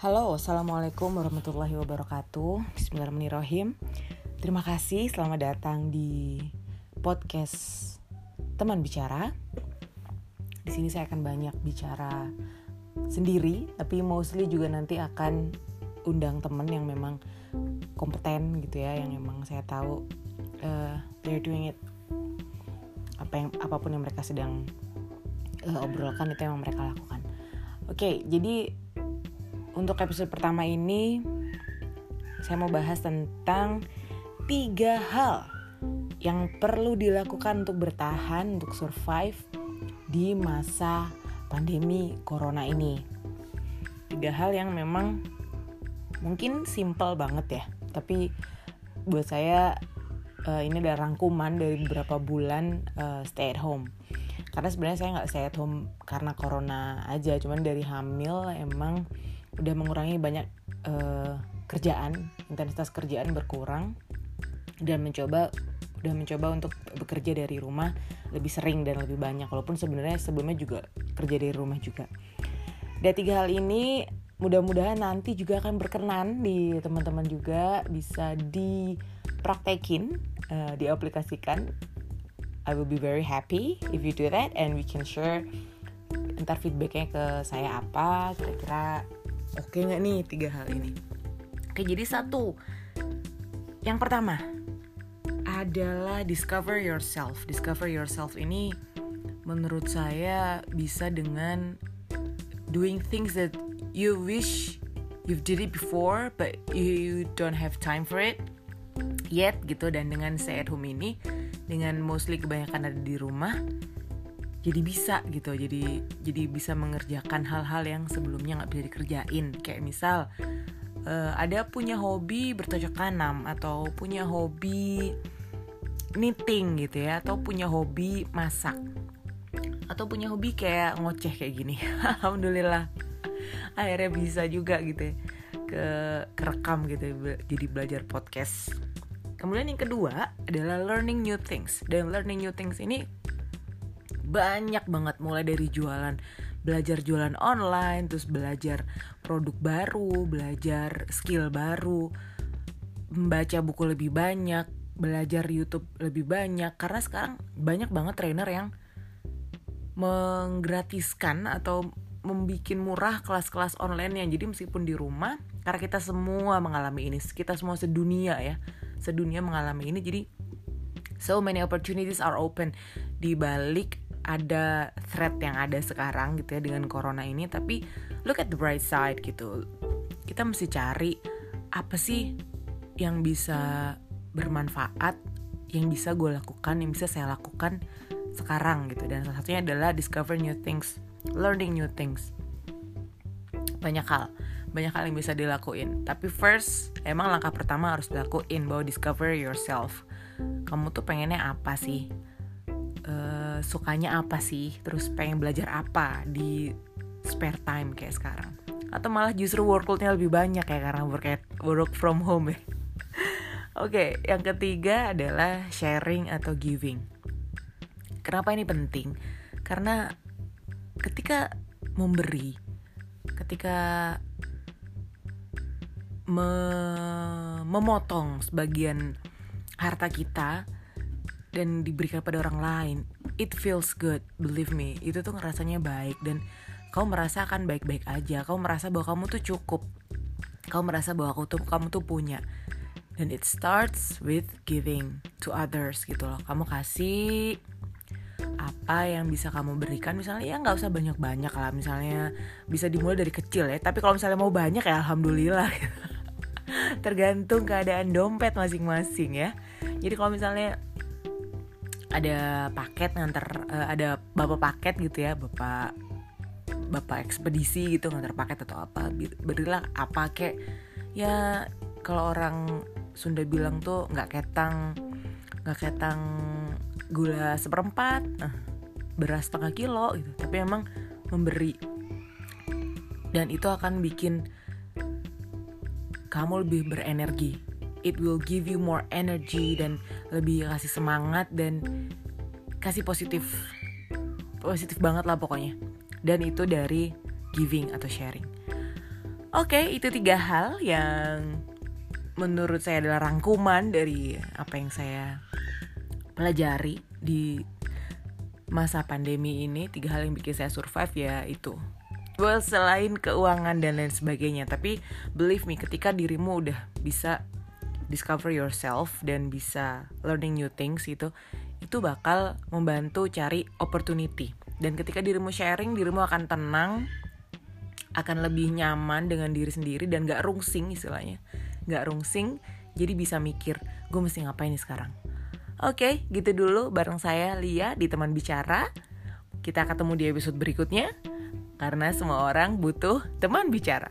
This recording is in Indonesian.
Halo, Assalamualaikum warahmatullahi wabarakatuh. Bismillahirrahmanirrahim. Terima kasih, selamat datang di podcast teman bicara. Di sini saya akan banyak bicara sendiri Tapi mostly juga nanti akan undang teman yang memang kompeten gitu ya Yang memang saya tahu uh, they're doing it apa yang apa pun yang mereka sedang uh, obrolkan itu yang mereka lakukan. Oke, okay, jadi untuk episode pertama ini saya mau bahas tentang tiga hal yang perlu dilakukan untuk bertahan, untuk survive di masa pandemi corona ini. Tiga hal yang memang mungkin simple banget ya, tapi buat saya uh, ini adalah rangkuman dari beberapa bulan uh, stay at home. Karena sebenarnya saya nggak stay at home karena corona aja, cuman dari hamil emang udah mengurangi banyak uh, kerjaan intensitas kerjaan berkurang dan mencoba udah mencoba untuk bekerja dari rumah lebih sering dan lebih banyak walaupun sebenarnya sebelumnya juga kerja dari rumah juga. Dan tiga hal ini mudah-mudahan nanti juga akan berkenan di teman-teman juga bisa dipraktekin uh, diaplikasikan. I will be very happy if you do that and we can share ntar feedbacknya ke saya apa kira-kira oke okay nggak nih tiga hal ini? Oke jadi satu. Yang pertama adalah discover yourself. Discover yourself ini menurut saya bisa dengan doing things that you wish you've did it before but you don't have time for it yet gitu. Dan dengan stay at home ini dengan mostly kebanyakan ada di rumah jadi bisa gitu jadi jadi bisa mengerjakan hal-hal yang sebelumnya nggak bisa dikerjain. Kayak misal uh, ada punya hobi bercocok tanam atau punya hobi knitting gitu ya atau punya hobi masak atau punya hobi kayak ngoceh kayak gini. Alhamdulillah. Akhirnya bisa juga gitu ya ke kerekam gitu ya, jadi belajar podcast. Kemudian yang kedua adalah learning new things. Dan learning new things ini banyak banget mulai dari jualan belajar jualan online terus belajar produk baru belajar skill baru membaca buku lebih banyak belajar YouTube lebih banyak. Karena sekarang banyak banget trainer yang menggratiskan atau membuat murah kelas-kelas online yang jadi meskipun di rumah karena kita semua mengalami ini kita semua sedunia ya sedunia mengalami ini. Jadi so many opportunities are open. Di balik ada threat yang ada sekarang gitu ya dengan corona ini tapi look at the bright side gitu. Kita mesti cari apa sih yang bisa bermanfaat yang bisa gue lakukan yang bisa saya lakukan sekarang gitu. Dan salah satunya adalah discover new things learning new things. Banyak hal banyak hal yang bisa dilakuin. Tapi first emang langkah pertama harus dilakuin bahwa discover yourself. Kamu tuh pengennya apa sih uh, sukanya apa sih? Terus pengen belajar apa di spare time kayak sekarang? Atau malah justru workloadnya lebih banyak ya karena work at, work from home ya? Oke okay, yang ketiga adalah sharing atau giving. Kenapa ini penting? Karena ketika memberi ketika me memotong sebagian harta kita dan diberikan pada orang lain it feels good believe me. Itu tuh ngerasanya baik dan kamu merasa akan baik-baik aja. Kamu merasa bahwa kamu tuh cukup. Kamu merasa bahwa tuh kamu tuh punya. Dan it starts with giving to others gitu loh. Kamu kasih apa yang bisa kamu berikan. Misalnya ya nggak usah banyak-banyak lah. Misalnya bisa dimulai dari kecil ya. Tapi kalau misalnya mau banyak ya alhamdulillah. Tergantung keadaan dompet masing-masing ya. Jadi kalau misalnya ada paket ngantar uh, ada bapak paket gitu ya bapak bapak ekspedisi gitu ngantar paket atau apa berilah apa kek. Ya kalau orang Sunda bilang tuh nggak ketang nggak ketang gula seperempat nah, beras setengah kilo gitu. Tapi emang memberi. Dan itu akan bikin kamu lebih berenergi it will give you more energy dan lebih kasih semangat dan kasih positif positif banget lah pokoknya dan itu dari giving atau sharing Oke, itu tiga hal yang menurut saya adalah rangkuman dari apa yang saya pelajari di masa pandemi ini. Tiga hal yang bikin saya survive ya itu. Well, selain keuangan dan lain sebagainya, tapi believe me, ketika dirimu udah bisa discover yourself dan bisa learning new things itu, itu bakal membantu cari opportunity. Dan ketika dirimu sharing, dirimu akan tenang, akan lebih nyaman dengan diri sendiri dan gak rungsing istilahnya. Gak rungsing jadi bisa mikir gue mesti ngapain nih sekarang? Oke gitu dulu bareng saya Lia di teman bicara. Kita ketemu di episode berikutnya karena semua orang butuh teman bicara